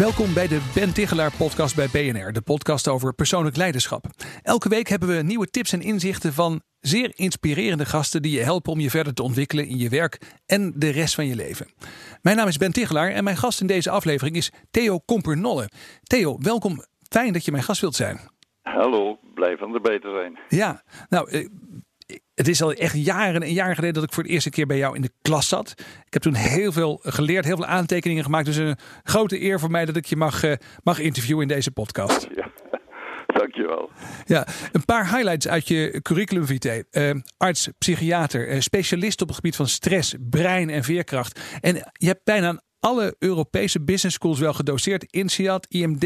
Welkom bij de Ben Tichelaar podcast bij BNR, de podcast over persoonlijk leiderschap. Elke week hebben we nieuwe tips en inzichten van zeer inspirerende gasten die je helpen om je verder te ontwikkelen in je werk en de rest van je leven. Mijn naam is Ben Tichelaar en mijn gast in deze aflevering is Theo Kompernolle. Theo, welkom. Fijn dat je mijn gast wilt zijn. Hallo, blij van erbij te zijn. Ja, nou, eh, het is al echt jaren en jaren geleden dat ik voor de eerste keer bij jou in de klas zat. Ik heb toen heel veel geleerd, heel veel aantekeningen gemaakt. Dus een grote eer voor mij dat ik je mag, uh, mag interviewen in deze podcast. Ja, dankjewel. Ja, een paar highlights uit je curriculum vitae. Uh, arts, psychiater, uh, specialist op het gebied van stress, brein en veerkracht. En je hebt bijna een alle Europese business schools wel gedoseerd. INSEAD, IMD,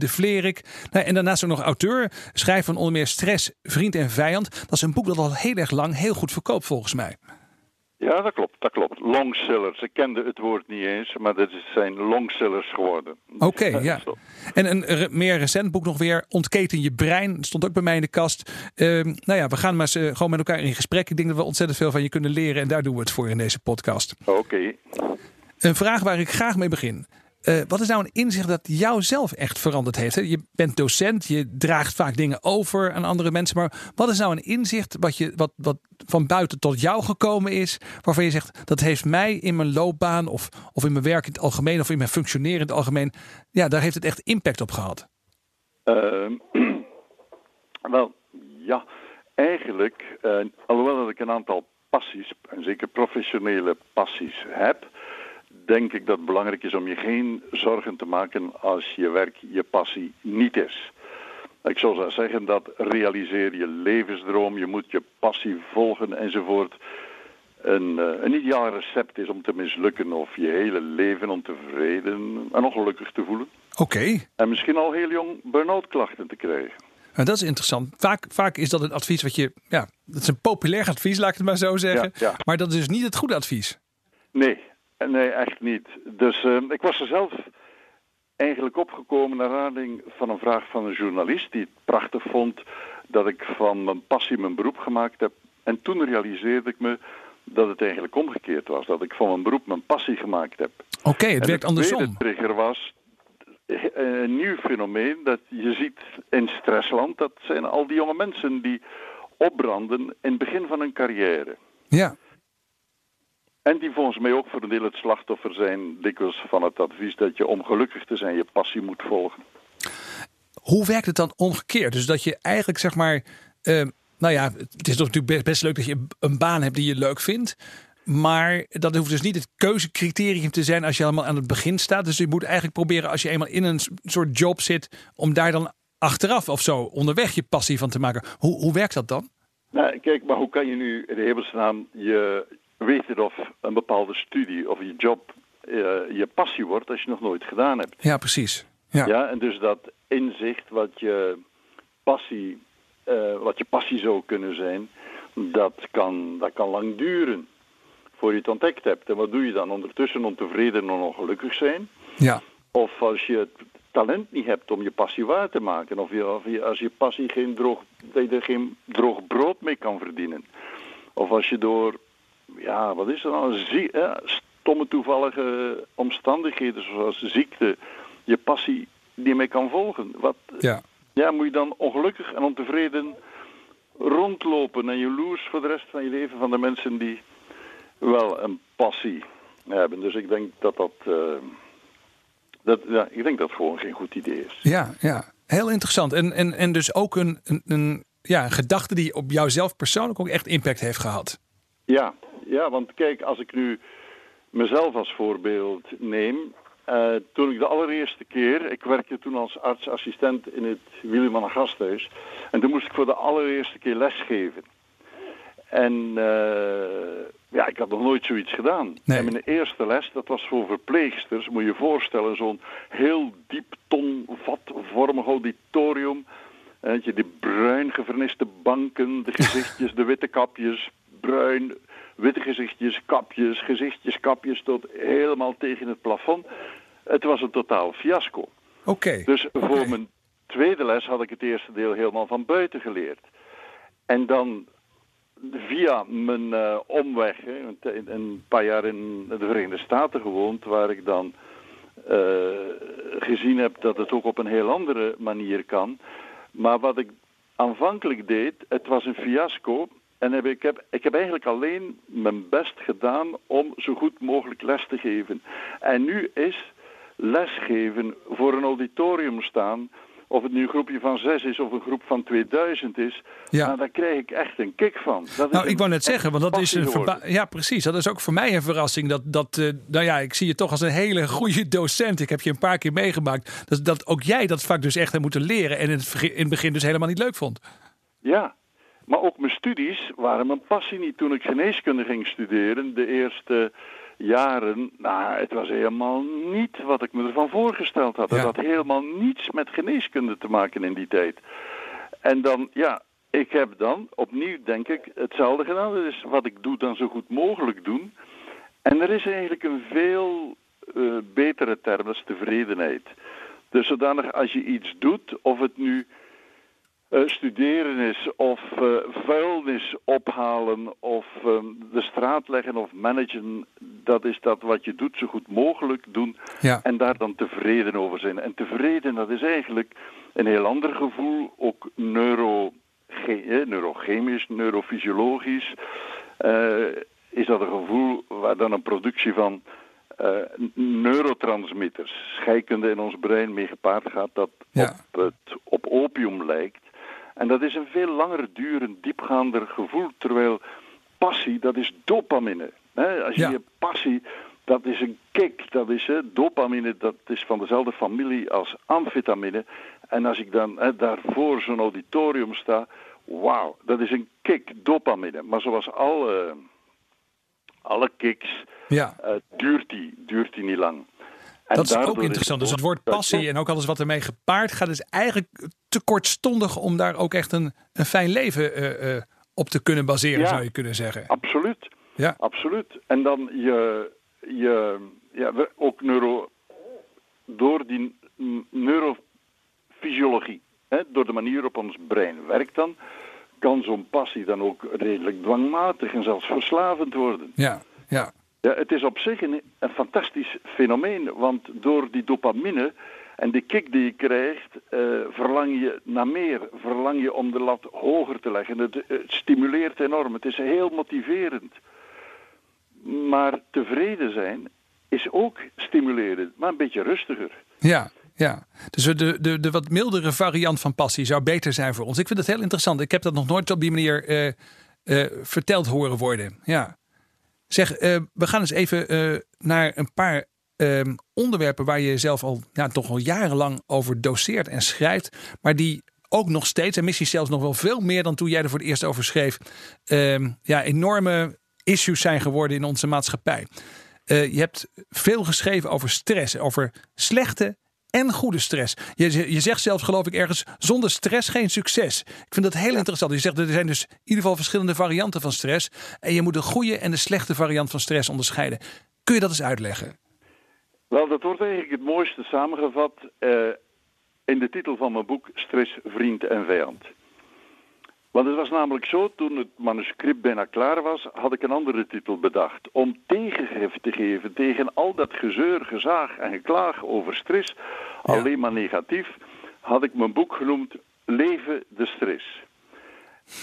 de Vlerik. Nou, en daarnaast ook nog auteur. Schrijver van onder meer Stress, Vriend en Vijand. Dat is een boek dat al heel erg lang heel goed verkoopt volgens mij. Ja, dat klopt, dat klopt. Longsellers. Ik kende het woord niet eens, maar dat zijn longsellers geworden. Oké, ja. En een meer recent boek nog weer, Ontketen je brein, stond ook bij mij in de kast. Uh, nou ja, we gaan maar eens, gewoon met elkaar in gesprek. Ik denk dat we ontzettend veel van je kunnen leren en daar doen we het voor in deze podcast. Oké. Een vraag waar ik graag mee begin. Uh, wat is nou een inzicht dat jou zelf echt veranderd heeft? Je bent docent, je draagt vaak dingen over aan andere mensen. Maar wat is nou een inzicht wat, je, wat, wat van buiten tot jou gekomen is, waarvan je zegt dat heeft mij in mijn loopbaan of, of in mijn werk in het algemeen of in mijn functioneren in het algemeen, ja, daar heeft het echt impact op gehad? Uh, wel, ja, eigenlijk, uh, alhoewel dat ik een aantal passies, en zeker professionele passies heb, denk ik dat het belangrijk is om je geen zorgen te maken als je werk je passie niet is. Ik zou zeggen dat realiseer je levensdroom, je moet je passie volgen enzovoort. Een, eh, een ideaal recept is om te mislukken of je hele leven ontevreden en ongelukkig te voelen. Oké. En misschien al heel jong burn-out klachten te krijgen. En dat is interessant. Vaak, vaak is dat een advies wat je. Ja, dat is een populair advies, laat ik het maar zo zeggen. Ja, ja. Maar dat is dus niet het goede advies. Nee, Nee, echt niet. Dus uh, ik was er zelf eigenlijk opgekomen naar aanleiding van een vraag van een journalist die het prachtig vond dat ik van mijn passie mijn beroep gemaakt heb. En toen realiseerde ik me dat het eigenlijk omgekeerd was. Dat ik van mijn beroep mijn passie gemaakt heb. Oké, okay, het werkt andersom. De trigger was een nieuw fenomeen dat je ziet in stressland. Dat zijn al die jonge mensen die opbranden in het begin van hun carrière. Ja. En die volgens mij ook voor een deel het slachtoffer zijn, dikwijls van het advies dat je om gelukkig te zijn je passie moet volgen. Hoe werkt het dan omgekeerd? Dus dat je eigenlijk zeg maar, uh, nou ja, het is natuurlijk best, best leuk dat je een baan hebt die je leuk vindt. Maar dat hoeft dus niet het keuzecriterium te zijn als je allemaal aan het begin staat. Dus je moet eigenlijk proberen als je eenmaal in een soort job zit, om daar dan achteraf of zo onderweg je passie van te maken. Hoe, hoe werkt dat dan? Nou, kijk, maar hoe kan je nu in de hemelsnaam je, weten of een bepaalde studie of je job uh, je passie wordt als je nog nooit gedaan hebt. Ja, precies. Ja, ja en dus dat inzicht wat je passie, uh, wat je passie zou kunnen zijn, dat kan, dat kan lang duren voor je het ontdekt hebt. En wat doe je dan? Ondertussen ontevreden en ongelukkig zijn? Ja. Of als je het talent niet hebt om je passie waar te maken, of, je, of je, als je passie geen droog, dat je er geen droog brood mee kan verdienen. Of als je door ja, wat is er nou? Zie, ja, stomme toevallige omstandigheden zoals ziekte, je passie die mee kan volgen. Wat, ja. ja, moet je dan ongelukkig en ontevreden rondlopen en jaloers voor de rest van je leven van de mensen die wel een passie hebben. Dus ik denk dat dat, uh, dat ja, ik denk dat gewoon geen goed idee is. Ja, ja. heel interessant. En, en, en dus ook een, een, een ja, een gedachte die op jouzelf persoonlijk ook echt impact heeft gehad. Ja, ja, want kijk, als ik nu mezelf als voorbeeld neem. Uh, toen ik de allereerste keer, ik werkte toen als artsassistent in het Willeman Gasthuis. En toen moest ik voor de allereerste keer lesgeven. En uh, ja, ik had nog nooit zoiets gedaan. Nee. En mijn eerste les, dat was voor verpleegsters. Moet je je voorstellen, zo'n heel diep tonvatvormig auditorium. En je die bruin geverniste banken, de gezichtjes, de witte kapjes, bruin, witte gezichtjes, kapjes, gezichtjes, kapjes, tot helemaal tegen het plafond. Het was een totaal fiasco. Oké. Dus voor mijn tweede les had ik het eerste deel helemaal van buiten geleerd. En dan via mijn eh, omweg, hè, want een, een paar jaar in de Verenigde Staten gewoond, waar ik dan eh, gezien heb dat het ook op een heel andere manier kan. Maar wat ik aanvankelijk deed, het was een fiasco. En heb, ik, heb, ik heb eigenlijk alleen mijn best gedaan om zo goed mogelijk les te geven. En nu is lesgeven voor een auditorium staan, of het nu een groepje van zes is of een groep van 2000 is, Ja. nou, daar krijg ik echt een kick van. Dat Nou, ik wou net zeggen, want dat is een Ja, precies. Dat is ook voor mij een verrassing. Dat, dat, eh, nou ja, ik zie je toch als een hele goede docent. Ik heb je een paar keer meegemaakt. Dat, dat ook jij dat vak dus echt hebt moeten leren. En in het, in het begin dus helemaal niet leuk vond. Ja, maar ook mijn studies waren mijn passie niet. Toen ik geneeskunde ging studeren, de eerste jaren, nou, het was helemaal niet wat ik me ervan voorgesteld had. Ja. Het had helemaal niets met geneeskunde te maken in die tijd. En dan, ja, ik heb dan opnieuw, denk ik, hetzelfde gedaan. Dat is wat ik doe dan zo goed mogelijk doen. En er is eigenlijk een veel eh, betere term, dat is tevredenheid. Dus zodanig als je iets doet, of het nu eh, studeren is, of eh, vuilnis ophalen, of ehm, de straat leggen of managen, dat is dat wat je doet, zo goed mogelijk doen. Ja. En daar dan tevreden over zijn. En tevreden, dat is eigenlijk een heel ander gevoel, ook neuro, eh, neurochemisch, neurofysiologisch. eh, is dat een gevoel waar dan een productie van neurotransmitters, scheikunde in ons brein mee gepaard gaat, dat Ja. op, het, op opium lijkt. En dat is een veel langer durend, diepgaander gevoel, terwijl passie, dat is dopamine. Als je Ja. je passie, dat is een kick, dat is hè, dopamine, dat is van dezelfde familie als amfetamine. En als ik dan daar voor zo'n auditorium sta, wauw, dat is een kick, dopamine. Maar zoals alle, alle kicks, Ja. eh, duurt die, duurt die niet lang. En Dat is ook interessant. Dus het woord passie en ook alles wat ermee gepaard gaat, is eigenlijk te kortstondig om daar ook echt een, een fijn leven eh, eh, op te kunnen baseren, Ja. zou je kunnen zeggen. Absoluut. Ja. Absoluut. En dan je, je ja, ook neuro, door die neurofysiologie, hè, door de manier waarop ons brein werkt dan, kan zo'n passie dan ook redelijk dwangmatig en zelfs verslavend worden. Ja, ja, Ja, het is op zich een, een fantastisch fenomeen, want door die dopamine en de kick die je krijgt, eh, verlang je naar meer, verlang je om de lat hoger te leggen. Het, stimuleert enorm, het is heel motiverend. Maar tevreden zijn is ook stimulerend, maar een beetje rustiger. ja. ja. Dus de, de, de wat mildere variant van passie zou beter zijn voor ons. Ik vind het heel interessant. Ik heb dat nog nooit op die manier eh, eh, verteld horen worden. Ja. Zeg, eh, we gaan eens even eh, naar een paar ehm, onderwerpen waar je zelf al ja, toch al jarenlang over doseert en schrijft. Maar die ook nog steeds, en misschien zelfs nog wel veel meer dan toen jij er voor het eerst over schreef, ehm, ja, enorme issues zijn geworden in onze maatschappij. Eh, je hebt veel geschreven over stress, over slechte en goede stress. Je, je zegt zelfs, geloof ik, ergens: zonder stress geen succes. Ik vind dat heel interessant. Je zegt er zijn dus in ieder geval verschillende varianten van stress. En je moet de goede en de slechte variant van stress onderscheiden. Kun je dat eens uitleggen? Wel, dat wordt eigenlijk het mooiste samengevat eh, in de titel van mijn boek Stress, Vriend en Vijand. Want het was namelijk zo, toen het manuscript bijna klaar was, had ik een andere titel bedacht. Om tegengif te geven tegen al dat gezeur, gezaag en geklaag over stress, Ja. alleen maar negatief, had ik mijn boek genoemd Leven de Stress.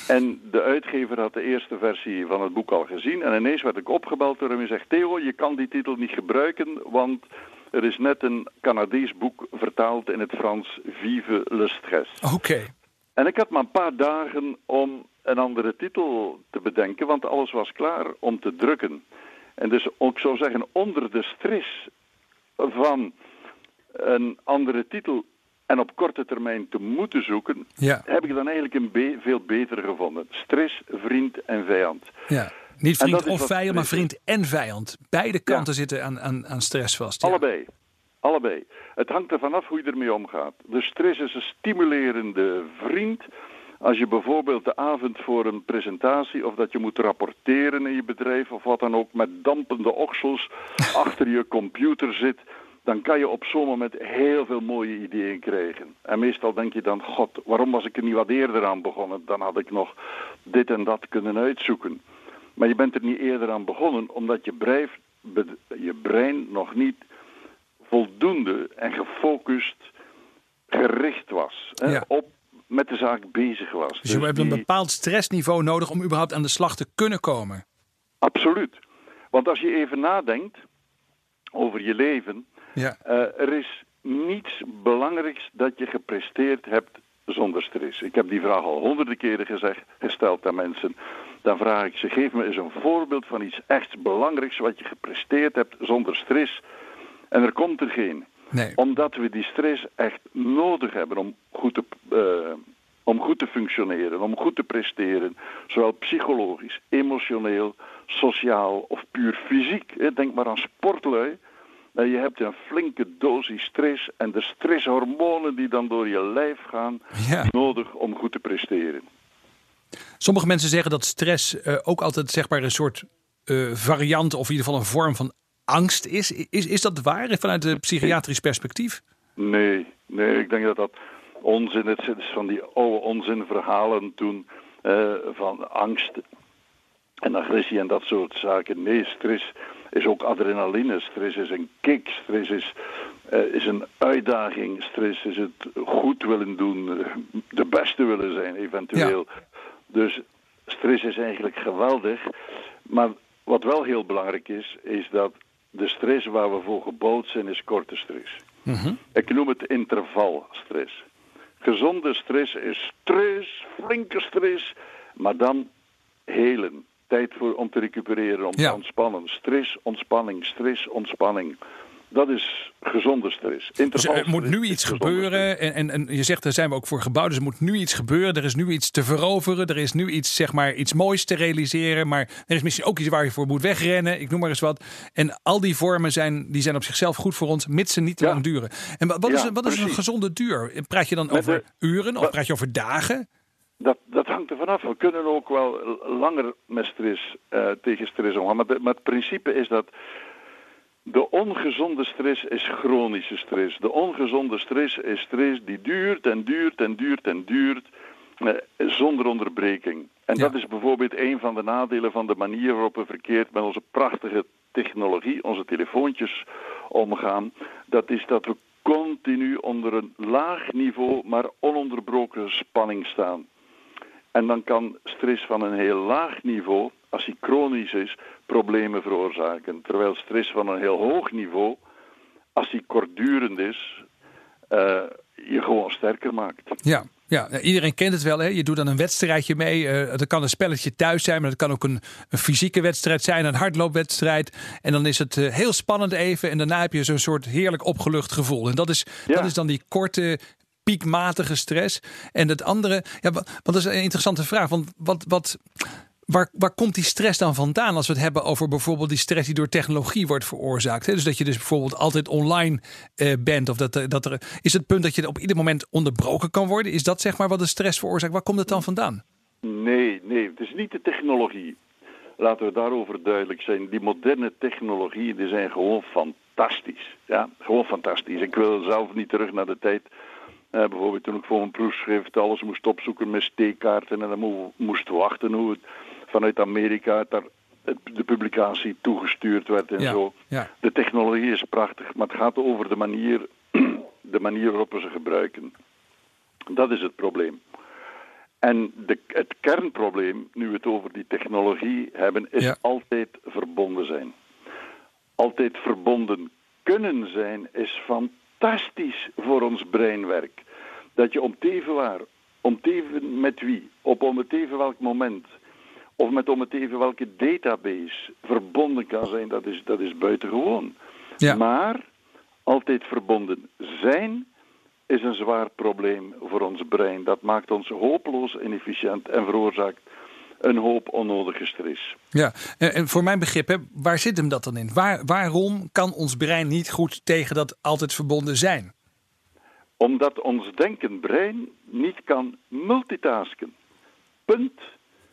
En de uitgever had de eerste versie van het boek al gezien. En ineens werd ik opgebeld door hem en zegt: Theo, je kan die titel niet gebruiken, want er is net een Canadees boek vertaald in het Frans, Vive le Stress. Oké. En ik had maar een paar dagen om een andere titel te bedenken, want alles was klaar om te drukken. En dus ik zou zeggen, onder de stress van een andere titel en op korte termijn te moeten zoeken, Ja. heb ik dan eigenlijk een be- veel beter gevonden. Stress, vriend en vijand. Ja. Niet vriend of vijand, maar vriend en vijand. Beide kanten zitten aan, aan, aan stress vast. Allebei. Allebei. Het hangt er vanaf hoe je ermee omgaat. De stress is een stimulerende vriend. Als je bijvoorbeeld de avond voor een presentatie of dat je moet rapporteren in je bedrijf of wat dan ook met dampende oksels achter je computer zit, dan kan je op zo'n moment heel veel mooie ideeën krijgen. En meestal denk je dan, god, waarom was ik er niet wat eerder aan begonnen? Dan had ik nog dit en dat kunnen uitzoeken. Maar je bent er niet eerder aan begonnen, omdat je brein, je brein nog niet voldoende en gefocust gericht was. Hè, op met de zaak bezig was. Dus, je dus hebt een bepaald stressniveau nodig om überhaupt aan de slag te kunnen komen. Absoluut. Want als je even nadenkt over je leven, ja. Uh, er is niets belangrijks dat je gepresteerd hebt zonder stress. Ik heb die vraag al honderden keren gezegd, gesteld aan mensen. Dan vraag ik ze: geef me eens een voorbeeld van iets echt belangrijks wat je gepresteerd hebt zonder stress. En er komt er geen. Nee. Omdat we die stress echt nodig hebben om goed te, uh, om goed te functioneren, om goed te presteren. Zowel psychologisch, emotioneel, sociaal of puur fysiek. Denk maar aan sportlui. Je hebt een flinke dosis stress en de stresshormonen die dan door je lijf gaan, nodig om goed te presteren. Sommige mensen zeggen dat stress uh, ook altijd zeg maar een soort uh, variant of in ieder geval een vorm van angst is. Is, is dat waar vanuit een psychiatrisch perspectief? Nee, nee, ik denk dat dat onzin is. Het is van die oude onzinverhalen toen uh, van angst en agressie en dat soort zaken. Nee, stress is ook adrenaline. Stress is een kick. Stress is, uh, is een uitdaging. Stress is het goed willen doen, de beste willen zijn eventueel. Dus stress is eigenlijk geweldig. Maar wat wel heel belangrijk is, is dat de stress waar we voor gebouwd zijn, is korte stress. Mm Ik noem het intervalstress. Gezonde stress is stress, flinke stress, maar dan helen. Tijd voor, om te recupereren, om te ontspannen. Stress, ontspanning, stress, ontspanning. Dat is gezonde stress. Dus er moet nu iets gebeuren. En, en, en, je zegt, daar zijn we ook voor gebouwd. Dus er moet nu iets gebeuren. Er is nu iets te veroveren. Er is nu iets, zeg maar, iets moois te realiseren. Maar er is misschien ook iets waar je voor moet wegrennen. Ik noem maar eens wat. En al die vormen zijn, die zijn op zichzelf goed voor ons, mits ze niet te lang duren. En wat, is, wat is een gezonde duur? Praat je dan over uren of praat je over dagen? Dat, dat hangt er vanaf. We kunnen ook wel langer met stress, uh, tegen stress omgaan. Maar, maar het principe is dat de ongezonde stress is chronische stress. De ongezonde stress is stress die duurt en duurt en duurt en duurt eh, zonder onderbreking. En dat is bijvoorbeeld een van de nadelen van de manier waarop we verkeerd met onze prachtige technologie, onze telefoontjes omgaan. Dat is dat we continu onder een laag niveau, maar ononderbroken spanning staan. En dan kan stress van een heel laag niveau, als die chronisch is, problemen veroorzaken. Terwijl stress van een heel hoog niveau, als die kortdurend is, uh, je gewoon sterker maakt. Ja. Ja, iedereen kent het wel. Hè? Je doet dan een wedstrijdje mee. Uh, dat kan een spelletje thuis zijn, maar dat kan ook een, een fysieke wedstrijd zijn, een hardloopwedstrijd. En dan is het uh, heel spannend even. En daarna heb je zo'n soort heerlijk opgelucht gevoel. En dat is, ja. dat is dan die korte, piekmatige stress. En het andere, ja, want dat is een interessante vraag. Want wat, wat, Waar, waar komt die stress dan vandaan als we het hebben over bijvoorbeeld die stress die door technologie wordt veroorzaakt? Hè? Dus dat je dus bijvoorbeeld altijd online uh, bent of dat, dat er is het punt dat je op ieder moment onderbroken kan worden? Is dat zeg maar wat de stress veroorzaakt? Waar komt het dan vandaan? Nee, nee, het is niet de technologie. Laten we daarover duidelijk zijn. Die moderne technologieën die zijn gewoon fantastisch. Ja, gewoon fantastisch. Ik wil zelf niet terug naar de tijd uh, bijvoorbeeld toen ik voor een proefschrift alles moest opzoeken met steekkaarten en dan moest wachten hoe het vanuit Amerika daar de publicatie toegestuurd werd en zo. Ja. De technologie is prachtig, maar het gaat over de manier, de manier waarop we ze gebruiken. Dat is het probleem. En de, het kernprobleem, nu we het over die technologie hebben, is altijd verbonden zijn. Altijd verbonden kunnen zijn is fantastisch voor ons breinwerk. Dat je om teven waar, om teven met wie, op om het even welk moment of met om het even welke database verbonden kan zijn, dat is, dat is buitengewoon. Ja. Maar altijd verbonden zijn is een zwaar probleem voor ons brein. Dat maakt ons hopeloos inefficiënt en veroorzaakt een hoop onnodige stress. Ja, en voor mijn begrip, hè, waar zit hem dat dan in? Waar, waarom kan ons brein niet goed tegen dat altijd verbonden zijn? Omdat ons denkend brein niet kan multitasken. Punt.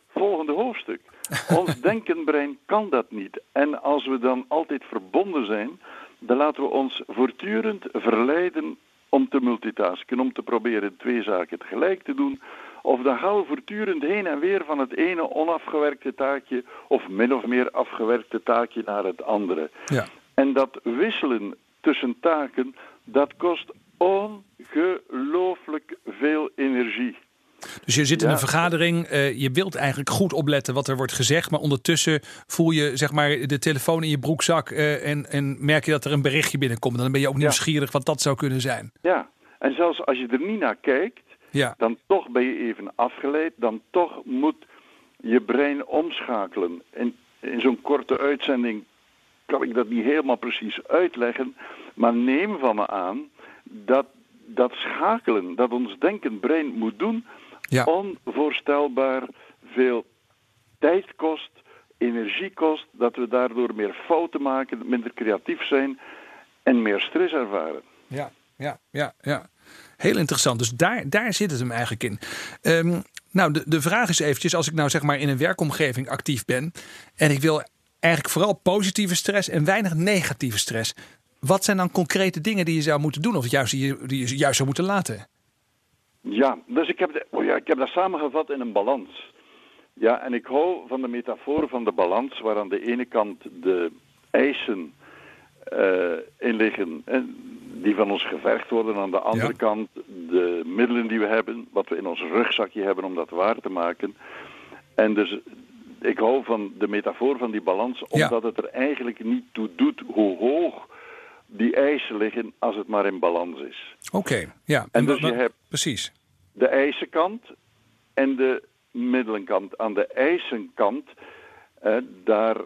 Volgende hoofdstuk. Ons denkend brein kan dat niet. En als we dan altijd verbonden zijn, dan laten we ons voortdurend verleiden om te multitasken, om te proberen twee zaken tegelijk te doen. Of dan gaan we voortdurend heen en weer van het ene onafgewerkte taakje of min of meer afgewerkte taakje naar het andere. Ja. En dat wisselen tussen taken, dat kost ongelooflijk veel energie. Dus je zit in een vergadering, uh, je wilt eigenlijk goed opletten wat er wordt gezegd, maar ondertussen voel je zeg maar de telefoon in je broekzak uh, en, en merk je dat er een berichtje binnenkomt. Dan ben je ook nieuwsgierig wat dat zou kunnen zijn. Ja, en zelfs als je er niet naar kijkt, ja. dan toch ben je even afgeleid, dan toch moet je brein omschakelen. En in zo'n korte uitzending kan ik dat niet helemaal precies uitleggen, maar neem van me aan dat dat schakelen, dat ons denkend brein moet doen, ja. onvoorstelbaar veel tijd kost, energie kost, dat we daardoor meer fouten maken, minder creatief zijn en meer stress ervaren. Ja, ja, ja, ja. Heel interessant. Dus daar, daar zit het hem eigenlijk in. Um, nou, de, de vraag is eventjes, als ik nou zeg maar in een werkomgeving actief ben en ik wil eigenlijk vooral positieve stress en weinig negatieve stress. Wat zijn dan concrete dingen die je zou moeten doen of juist, die, je, die je juist zou moeten laten? Ja, dus ik heb, oh ja, ik heb dat samengevat in een balans. Ja, en ik hou van de metafoor van de balans, waar aan de ene kant de eisen in liggen, die van ons gevergd worden. Aan de andere kant de middelen die we hebben, wat we in ons rugzakje hebben om dat waar te maken. En dus ik hou van de metafoor van die balans, omdat het er eigenlijk niet toe doet hoe hoog die eisen liggen als het maar in balans is. Oké, ja. En dus je hebt precies. de eisenkant en de middelenkant. Aan de eisenkant, eh, daar,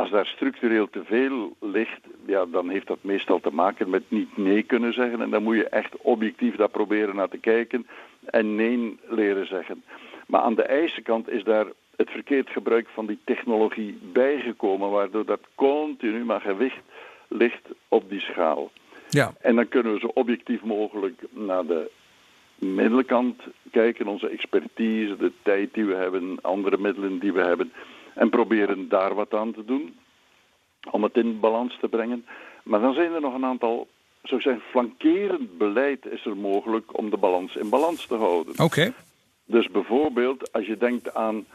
als daar structureel te veel ligt, ja, dan heeft dat meestal te maken met niet nee kunnen zeggen. En dan moet je echt objectief daar proberen naar te kijken en nee leren zeggen. Maar aan de eisenkant is daar het verkeerd gebruik van die technologie bijgekomen, waardoor dat continu maar gewicht ligt op die schaal. Ja. En dan kunnen we zo objectief mogelijk naar de middelkant kijken, onze expertise, de tijd die we hebben, andere middelen die we hebben, en proberen daar wat aan te doen om het in balans te brengen. Maar dan zijn er nog een aantal, zou ik zeggen, flankerend beleid is er mogelijk om de balans in balans te houden. Oké. Dus bijvoorbeeld als je denkt aan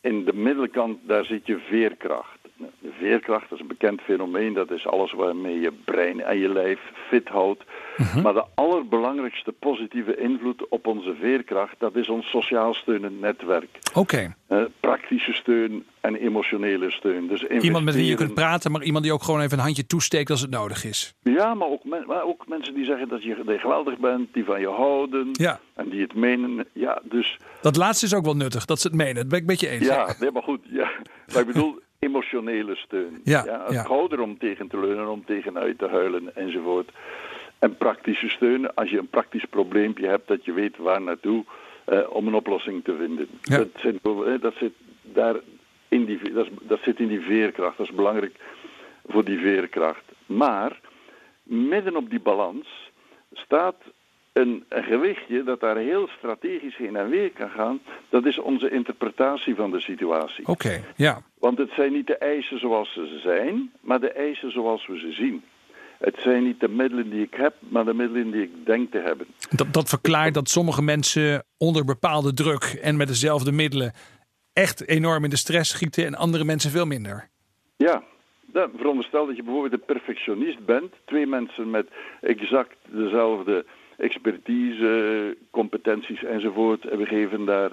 in de middelkant, daar zit je veerkracht. De veerkracht is een bekend fenomeen. Dat is alles waarmee je brein en je lijf fit houdt. Mhm. Maar de allerbelangrijkste positieve invloed op onze veerkracht, dat is ons sociaal steunend netwerk. Oké. Praktische steun en emotionele steun. Dus Iemand met wie je kunt praten, maar iemand die ook gewoon even een handje toesteekt als het nodig is. Ja, maar ook, maar ook mensen die zeggen dat je, geweldig bent, die van je houden Ja. en die het menen. Ja, dus Dat laatste is ook wel nuttig, dat ze het menen. Dat ben ik met je eens. Ja, nee, maar goed. Ja. Maar ik bedoel emotionele steun. Ja, het ja. om tegen te leunen, om tegenuit te huilen enzovoort. En praktische steun als je een praktisch probleempje hebt dat je weet waar naartoe eh, om een oplossing te vinden. Ja. Dat, zit, eh, dat zit daar in die, dat, zit in die veerkracht. Dat is belangrijk voor die veerkracht. Maar midden op die balans staat een, een gewichtje dat daar heel strategisch heen en weer kan gaan. Dat is onze interpretatie van de situatie. Oké, ja. Want het zijn niet de eisen zoals ze zijn, maar de eisen zoals we ze zien. Het zijn niet de middelen die ik heb, maar de middelen die ik denk te hebben. Dat, dat verklaart dat sommige mensen onder bepaalde druk en met dezelfde middelen echt enorm in de stress schieten en andere mensen veel minder. Ja, veronderstel dat je bijvoorbeeld een perfectionist bent. Twee mensen met exact dezelfde expertise, competenties enzovoort. En we geven daar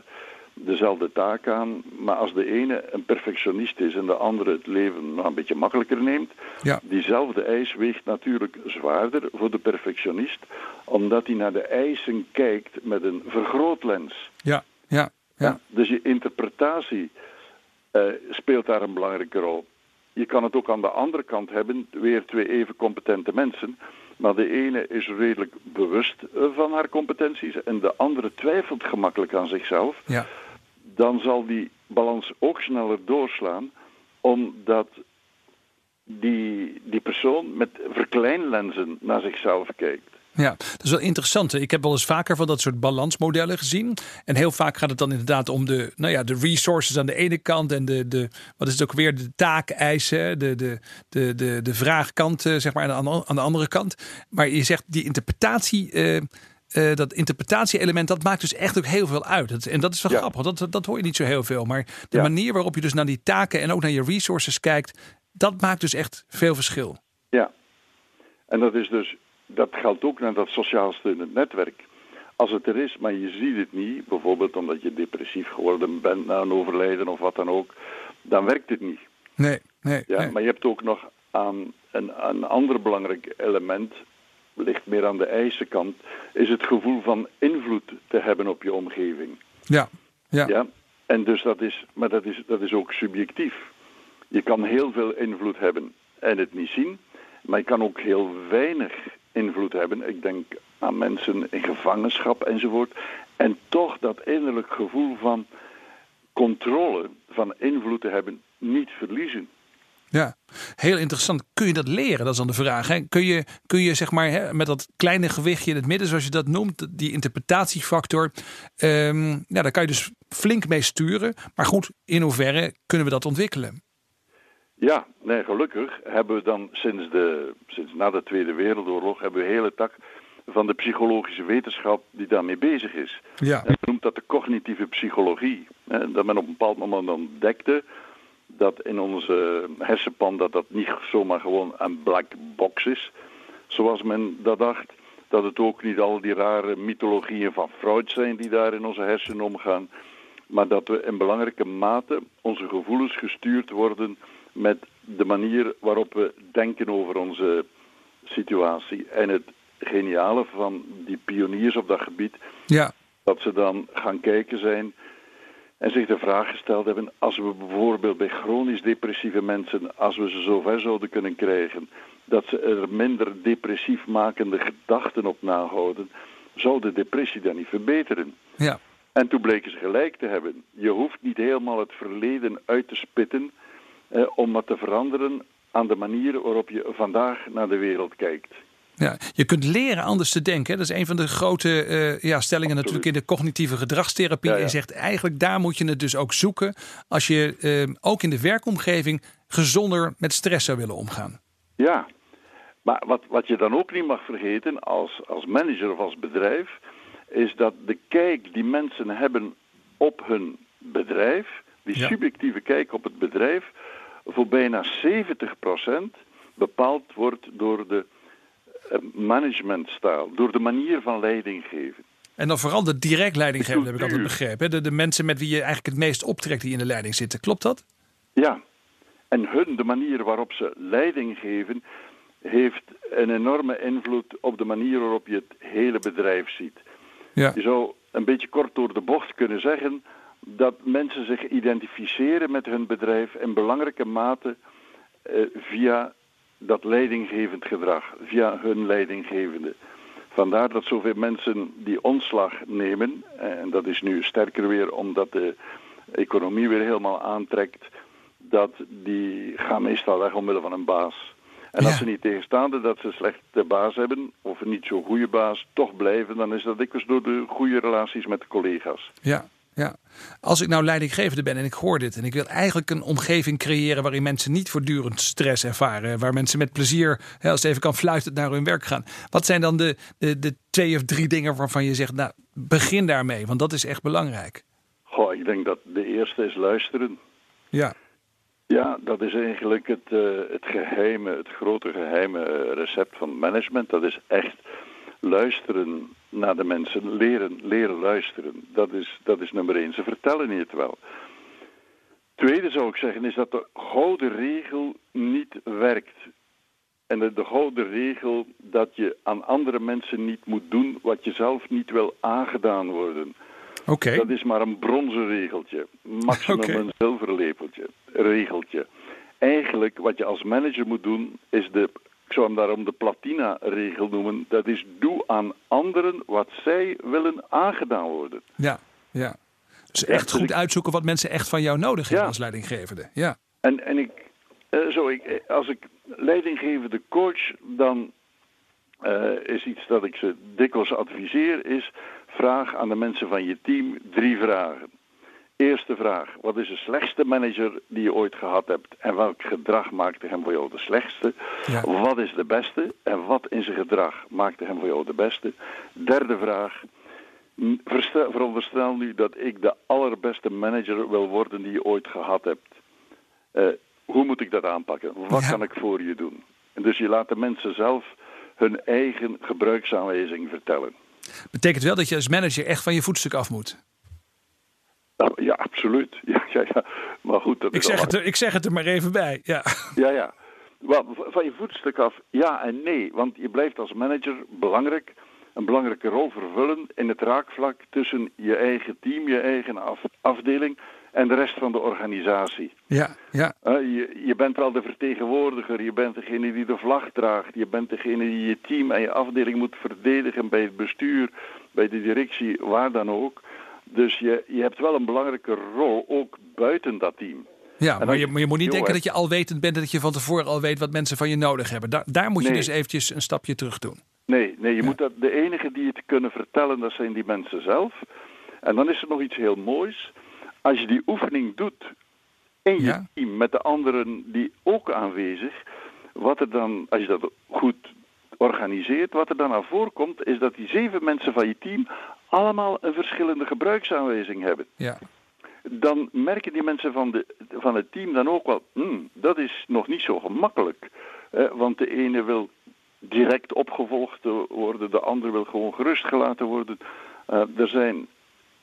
dezelfde taak aan. Maar als de ene een perfectionist is en de andere het leven nog een beetje makkelijker neemt, Ja. diezelfde eis weegt natuurlijk zwaarder voor de perfectionist, omdat hij naar de eisen kijkt met een vergrootlens. Ja, ja, ja. Dus je interpretatie eh, speelt daar een belangrijke rol. Je kan het ook aan de andere kant hebben, weer twee even competente mensen. Maar de ene is redelijk bewust eh, van haar competenties en de andere twijfelt gemakkelijk aan zichzelf. ja. Dan zal die balans ook sneller doorslaan, omdat die, die persoon met verkleinlenzen naar zichzelf kijkt. Ja, dat is wel interessant. Ik heb wel eens vaker van dat soort balansmodellen gezien. En heel vaak gaat het dan inderdaad om de, nou ja, de resources aan de ene kant en de, de wat is het ook weer, de taakeisen, de, de, de, de, de vraagkant, eh, zeg maar, aan de, aan de andere kant. Maar je zegt die interpretatie. Uh, uh, dat interpretatie-element, dat maakt dus echt ook heel veel uit. en dat is wel grappig, dat, dat hoor je niet zo heel veel. Maar de manier waarop je dus naar die taken en ook naar je resources kijkt, dat maakt dus echt veel verschil. Ja, en dat is dus dat geldt ook naar dat sociaal steunend netwerk. Als het er is, maar je ziet het niet, bijvoorbeeld omdat je depressief geworden bent na een overlijden of wat dan ook, dan werkt het niet. Nee, nee. Ja, Maar je hebt ook nog aan een, een ander belangrijk element, ligt meer aan de eisenkant, is het gevoel van invloed te hebben op je omgeving. Ja, ja. ja? En dus dat is, maar dat is, dat is ook subjectief. Je kan heel veel invloed hebben en het niet zien, maar je kan ook heel weinig invloed hebben. Ik denk aan mensen in gevangenschap enzovoort. En toch dat innerlijk gevoel van controle, van invloed te hebben, niet verliezen. Ja, heel interessant. Kun je dat leren? Dat is dan de vraag. Hè? Kun, je, kun je zeg maar hè, met dat kleine gewichtje in het midden, zoals je dat noemt, die interpretatiefactor, um, ja, daar kan je dus flink mee sturen. Maar goed, in hoeverre kunnen we dat ontwikkelen? Ja, nee, gelukkig hebben we dan sinds, de, sinds na de Tweede Wereldoorlog hebben we een hele tak van de psychologische wetenschap die daarmee bezig is. Ja. En men noemt dat de cognitieve psychologie. Dat men op een bepaald moment ontdekte dat in onze hersenpan dat dat niet zomaar gewoon een black box is, zoals men dat dacht. Dat het ook niet al die rare mythologieën van Freud zijn die daar in onze hersenen omgaan. Maar dat we in belangrijke mate onze gevoelens gestuurd worden met de manier waarop we denken over onze situatie. En het geniale van die pioniers op dat gebied, ja. dat ze dan gaan kijken zijn en zich de vraag gesteld hebben: als we bijvoorbeeld bij chronisch depressieve mensen, als we ze zover zouden kunnen krijgen dat ze er minder depressief makende gedachten op nahouden, zou de depressie dan niet verbeteren. Ja. En toen bleken ze gelijk te hebben. Je hoeft niet helemaal het verleden uit te spitten eh, om wat te veranderen aan de manier waarop je vandaag naar de wereld kijkt. Ja, je kunt leren anders te denken. Dat is een van de grote uh, ja, stellingen natuurlijk in de cognitieve gedragstherapie. Je zegt eigenlijk daar moet je het dus ook zoeken als je uh, ook in de werkomgeving gezonder met stress zou willen omgaan. Ja, maar wat, wat je dan ook niet mag vergeten als, als manager of als bedrijf, is dat de kijk die mensen hebben op hun bedrijf, die subjectieve kijk op het bedrijf, voor bijna 70% bepaald wordt door de eh, managementstijl, door de manier van leiding geven. En dan vooral de direct leidinggeven, heb ik altijd begrepen. De, de mensen met wie je eigenlijk het meest optrekt die in de leiding zitten. Klopt dat? Ja. En hun, de manier waarop ze leiding geven, heeft een enorme invloed op de manier waarop je het hele bedrijf ziet. Ja. Je zou een beetje kort door de bocht kunnen zeggen dat mensen zich identificeren met hun bedrijf in belangrijke mate eh, via dat leidinggevend gedrag, via hun leidinggevende. Vandaar dat zoveel mensen die ontslag nemen, en dat is nu sterker weer omdat de economie weer helemaal aantrekt, dat die gaan meestal weg omwille van een baas. En als ze niet tegenstaande dat ze slechte baas hebben, of een niet zo goede baas, toch blijven, dan is dat dikwijls door de goede relaties met de collega's. Ja, ja. Als ik nou leidinggevende ben en ik hoor dit en ik wil eigenlijk een omgeving creëren waarin mensen niet voortdurend stress ervaren, waar mensen met plezier, als het even kan fluiten, naar hun werk gaan. Wat zijn dan de, de, de twee of drie dingen waarvan je zegt, nou begin daarmee, want dat is echt belangrijk. Goh, ik denk dat de eerste is luisteren. Ja. Ja, dat is eigenlijk het, uh, het geheime, het grote geheime recept van management. Dat is echt luisteren naar de mensen, leren, leren luisteren. Dat is, dat is nummer één. Ze vertellen je het wel. Tweede zou ik zeggen is dat de gouden regel niet werkt. En de, de gouden regel dat je aan andere mensen niet moet doen wat je zelf niet wil aangedaan worden. Oké. Dat is maar een bronzen regeltje. Maximum een zilverlepeltje. Regeltje. Eigenlijk wat je als manager moet doen is de ik zou hem daarom de platina-regel noemen. Dat is doe aan anderen wat zij willen aangedaan worden. Ja, ja. Dus echt dus goed ik- uitzoeken wat mensen echt van jou nodig hebben Ja. als leidinggevende. Ja. En, en ik, eh, zo, ik, eh, als ik leidinggevende coach, dan eh, is iets dat ik ze dikwijls adviseer, is vraag aan de mensen van je team drie vragen. Eerste vraag, wat is de slechtste manager die je ooit gehad hebt en welk gedrag maakte hem voor jou de slechtste? Ja. Wat is de beste en wat in zijn gedrag maakte hem voor jou de beste? Derde vraag, veronderstel nu dat ik de allerbeste manager wil worden die je ooit gehad hebt. Eh, hoe moet ik dat aanpakken? Wat Ja. kan ik voor je doen? En dus je laat de mensen zelf hun eigen gebruiksaanwijzing vertellen. Betekent wel dat je als manager echt van je voetstuk af moet. Nou, ja, absoluut. Ja, ja, ja. Maar goed, dat Ik zeg, het er, ik zeg het er maar even bij. Ja. Ja, ja. Van je voetstuk af, ja en nee. Want je blijft als manager belangrijk, een belangrijke rol vervullen in het raakvlak tussen je eigen team, je eigen af- afdeling en de rest van de organisatie. Ja, ja, Eh, je, je bent wel de vertegenwoordiger, je bent degene die de vlag draagt, je bent degene die je team en je afdeling moet verdedigen bij het bestuur, bij de directie, waar dan ook. Dus je, je hebt wel een belangrijke rol, ook buiten dat team. ja maar, je, je- maar je moet niet denken dat je alwetend bent en dat je van tevoren al weet wat mensen van je nodig hebben. Daar, daar moet je Nee. dus eventjes een stapje terug doen. Nee, nee je moet dat, de enige die het kunnen vertellen, dat zijn die mensen zelf. En dan is er nog iets heel moois. Als je die oefening doet in je team met de anderen die ook aanwezig, wat er dan, als je dat goed organiseert, wat er dan aan voorkomt, is dat die zeven mensen van je team allemaal een verschillende gebruiksaanwijzing hebben. Ja, Dan merken die mensen van, de, van het team dan ook wel, "Hmm, dat is nog niet zo gemakkelijk. Eh, want de ene wil direct opgevolgd worden, de ander wil gewoon gerustgelaten worden. Eh, er zijn,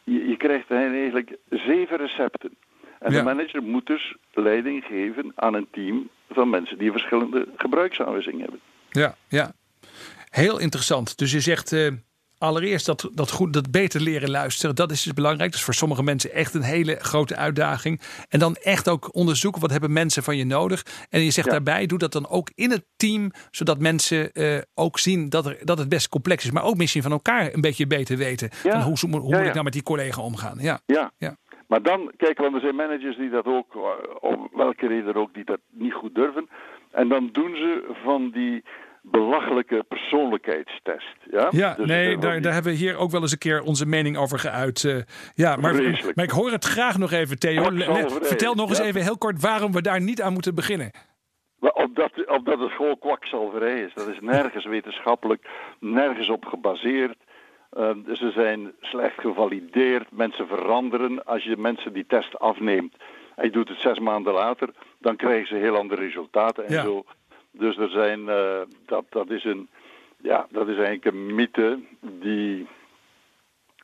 je, je krijgt eigenlijk zeven recepten. En Ja. de manager moet dus leiding geven aan een team van mensen die verschillende gebruiksaanwijzingen hebben. ja, ja. Heel interessant. Dus je zegt eh, allereerst dat, dat, goed, dat beter leren luisteren. Dat is dus belangrijk. Dat is voor sommige mensen echt een hele grote uitdaging. En dan echt ook onderzoeken wat hebben mensen van je nodig. En je zegt Ja. daarbij, doe dat dan ook in het team. Zodat mensen eh, ook zien dat, er, dat het best complex is. Maar ook misschien van elkaar een beetje beter weten. Ja. Van hoe, hoe Ja, moet ik nou met die collega omgaan? Ja, Ja. ja. Maar dan, kijk, want er zijn managers die dat ook, eh, om welke reden ook, die dat niet goed durven. En dan doen ze van die belachelijke persoonlijkheidstest. Ja, Ja, Dus nee, daar, daar hebben we hier ook wel eens een keer onze mening over geuit. eh, ja, maar, maar ik hoor het graag nog even, Theo. Le- vertel nog eens ja. even heel kort waarom we daar niet aan moeten beginnen. Maar Omdat, omdat het gewoon kwakzalverij is. Dat is nergens wetenschappelijk, nergens op gebaseerd. Eh, ze zijn slecht gevalideerd. Mensen veranderen. Als je mensen die test afneemt en je doet het zes maanden later, dan krijgen ze heel andere resultaten en Ja. zo. Dus er zijn, eh, dat, dat, is een, ja, dat is eigenlijk een mythe die,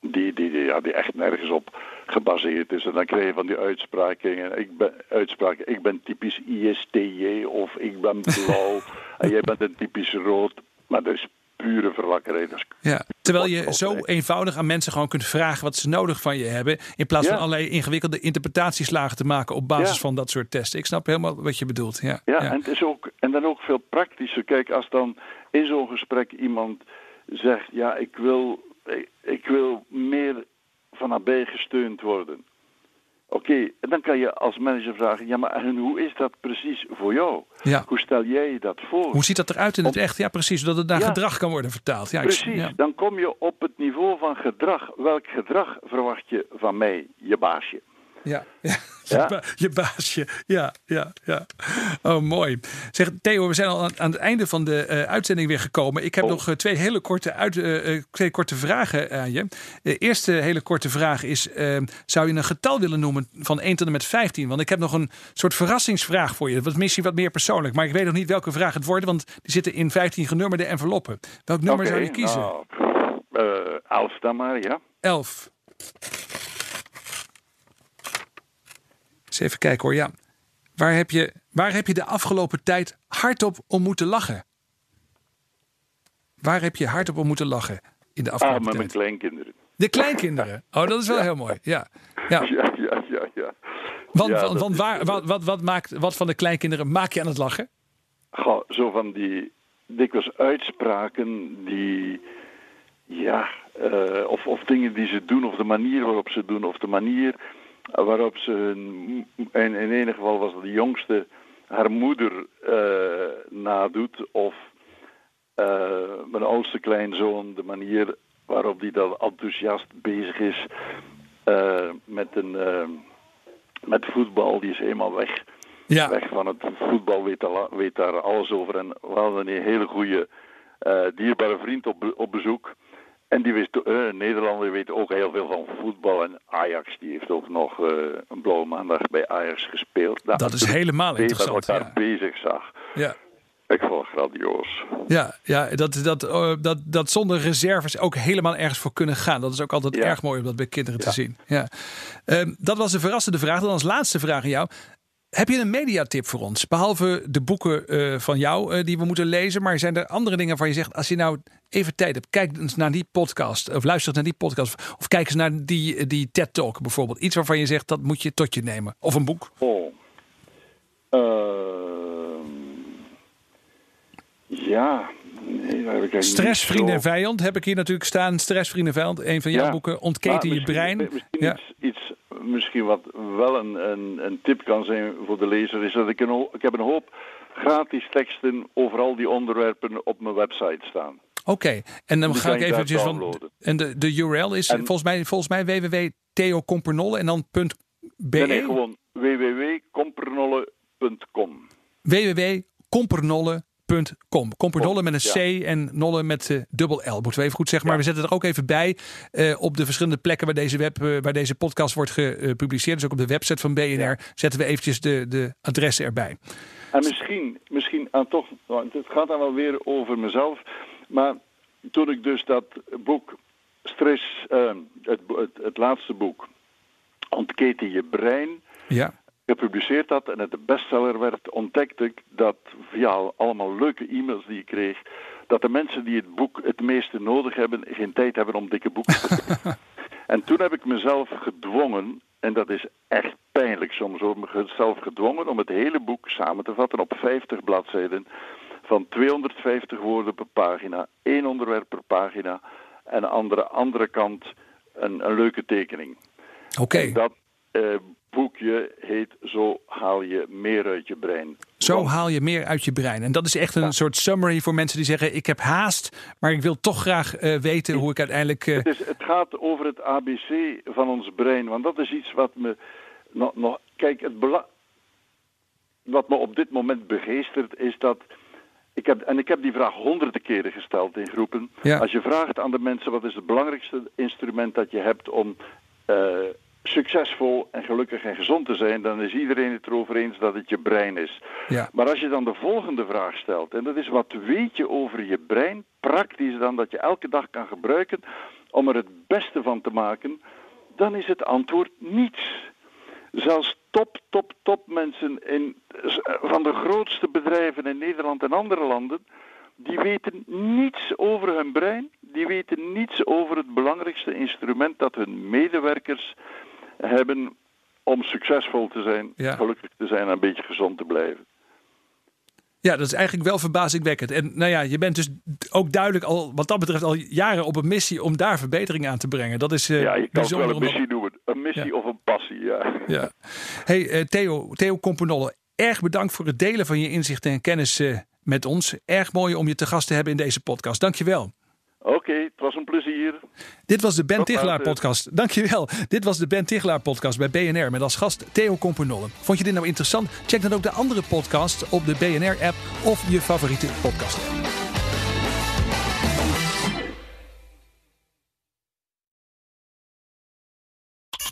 die, die, die, ja, die echt nergens op gebaseerd is. En dan krijg je van die uitspraken. Ik ben, uitspraken, ik ben typisch ISTJ of ik ben blauw en jij bent een typisch rood. Maar dat is pure verlakkerij. Ja, terwijl je zo eenvoudig aan mensen gewoon kunt vragen wat ze nodig van je hebben. In plaats Ja. van allerlei ingewikkelde interpretatieslagen te maken op basis Ja. van dat soort testen. Ik snap helemaal wat je bedoelt. Ja, Ja, En, het is ook, en dan ook veel praktischer. Kijk, als dan in zo'n gesprek iemand zegt: Ja, ik wil, ik, ik wil meer van nabij gesteund worden. Oké, en dan kan je als manager vragen: Ja, maar en hoe is dat precies voor jou? Ja. Hoe stel jij je dat voor? Hoe ziet dat eruit in het echt? Ja, precies. Zodat het naar Ja. gedrag kan worden vertaald. Ja, ik- Precies, ja. dan kom je op het niveau van gedrag. Welk gedrag verwacht je van mij, je baasje? Ja, ja. Ja. Je, ba- je baasje. Ja, ja, ja. Oh, mooi. Zeg, Theo, we zijn al aan, aan het einde van de eh, uitzending weer gekomen. Ik heb Oh. nog eh, twee hele korte, uit, eh, twee korte vragen aan je. De eerste hele korte vraag is: eh, zou je een getal willen noemen van 1 tot en met 15? Want ik heb nog een soort verrassingsvraag voor je. Dat was misschien wat meer persoonlijk, maar ik weet nog niet welke vraag het wordt, want die zitten in 15 genummerde enveloppen. Welk nummer zou je kiezen? nou, elf dan maar, ja. 11. Eens even kijken hoor. Ja. Waar heb je, waar heb je de afgelopen tijd hardop om moeten lachen? Waar heb je hardop om moeten lachen in de Ah, afgelopen met mijn kleinkinderen. De kleinkinderen. Oh, dat is wel heel mooi. Ja. ja. Ja, ja, ja, ja. Want, Ja, want, waar, wat, wat, wat, maakt, wat van de kleinkinderen maak je aan het lachen? Goh, zo van die dikwijls uitspraken die, ja, eh, of, of dingen die ze doen, of de manier waarop ze doen, of de manier waarop ze hun, in, in enig geval was het de jongste, haar moeder uh, nadoet, of uh, mijn oudste kleinzoon, de manier waarop die dan enthousiast bezig is uh, met, een, met voetbal, die is eenmaal weg. Ja. Weg van het voetbal, weet, al, weet daar alles over. En we hadden een hele goede, dierbare vriend op, op bezoek. En die wist, uh, Nederlander weet ook heel veel van voetbal. En Ajax, die heeft ook nog uh, een blauwe maandag bij Ajax gespeeld. Nou, dat is helemaal interessant. Dat ik daar ja. bezig zag. Ja. Ik vond het grandioos. Ja, ja dat, dat, uh, dat, dat zonder reserves ook helemaal ergens voor kunnen gaan. Dat is ook altijd ja. erg mooi om dat bij kinderen ja. te zien. Ja. Uh, dat was de verrassende vraag. Dan als laatste vraag aan jou. Heb je een mediatip voor ons? Behalve de boeken uh, van jou uh, die we moeten lezen. Maar zijn er andere dingen waar je zegt... als je nou even tijd hebt, kijk eens naar die podcast. Of luister naar die podcast. Of kijk eens naar die, die TED-talk bijvoorbeeld. Iets waarvan je zegt, dat moet je tot je nemen. Of een boek. Oh. Uh, ja, Stress, vrienden en vijand heb ik hier natuurlijk staan. Stress, vrienden en vijand. Een van jouw boeken. Ontketen je brein. Misschien ja. iets, iets, misschien wat wel een, een, een, tip kan zijn voor de lezer. Is dat ik een, ik heb een hoop gratis teksten over al die onderwerpen op mijn website staan. Oké, okay. en dan ga ik eventjes van. En de, de URL is en, volgens mij, volgens mij www.theocompernolle en dan .be. Nee, nee gewoon www.compernolle.com. www.compernolle.com Com. Compernolle met een C en Nolle met uh, dubbel L. Moeten we even goed zeggen. Maar we zetten er ook even bij uh, op de verschillende plekken waar deze, web, uh, waar deze podcast wordt gepubliceerd. Dus ook op de website van BNR ja. zetten we eventjes de, de adressen erbij. En misschien, misschien aan toch, het gaat dan wel weer over mezelf. Maar toen ik dus dat boek Stress, het, het, het laatste boek, Ontketen je brein. Ja gepubliceerd had en het de bestseller werd, ontdekte ik dat via allemaal leuke e-mails die ik kreeg, dat de mensen die het boek het meeste nodig hebben, geen tijd hebben om dikke boeken te lezen. en toen heb ik mezelf gedwongen, en dat is echt pijnlijk soms, mezelf gedwongen om het hele boek samen te vatten op 50 bladzijden van 250 woorden per pagina, één onderwerp per pagina en aan de andere kant een, een leuke tekening. Oké. Dat uh, boekje heet Zo haal je meer uit je brein. Zo haal je meer uit je brein. En dat is echt een soort summary voor mensen die zeggen: Ik heb haast, maar ik wil toch graag uh, weten hoe ik uiteindelijk. Uh... Het, is, het, gaat over het ABC van ons brein. Want dat is iets wat me. Nog, nog, kijk, het wat me op dit moment begeestert is dat. Ik heb, en ik heb die vraag honderden keren gesteld in groepen. Ja. Als je vraagt aan de mensen wat is het belangrijkste instrument dat je hebt om uh, succesvol en gelukkig en gezond te zijn, dan is iedereen het erover eens dat het je brein is. Ja. Maar als je dan de volgende vraag stelt, en dat is wat weet je over je brein, praktisch dan dat je elke dag kan gebruiken om er het beste van te maken, dan is het antwoord niets. Zelfs top, top, top mensen in, van de grootste bedrijven in Nederland en andere landen, die weten niets over hun brein, die weten niets over het belangrijkste instrument dat hun medewerkers hebben om succesvol te zijn, gelukkig te zijn en een beetje gezond te blijven. Ja, dat is eigenlijk wel verbazingwekkend. En nou ja, je bent dus ook duidelijk al, wat dat betreft, al jaren op een missie om daar verbetering aan te brengen. Dat is uh, ja, je kan het wel een missie noemen. Een missie of een passie, ja. ja. Hey uh, Theo, Theo Componolle, erg bedankt voor het delen van je inzichten en kennis uh, met ons. Erg mooi om je te gast te hebben in deze podcast. Dankjewel. Oké, het was een plezier. Dit was de Ben Tichelaar podcast. Dankjewel. Dit was de Ben Tichelaar podcast bij BNR met als gast Theo Kompernolle. Vond je dit nou interessant? Check dan ook de andere podcast op de BNR app of je favoriete podcast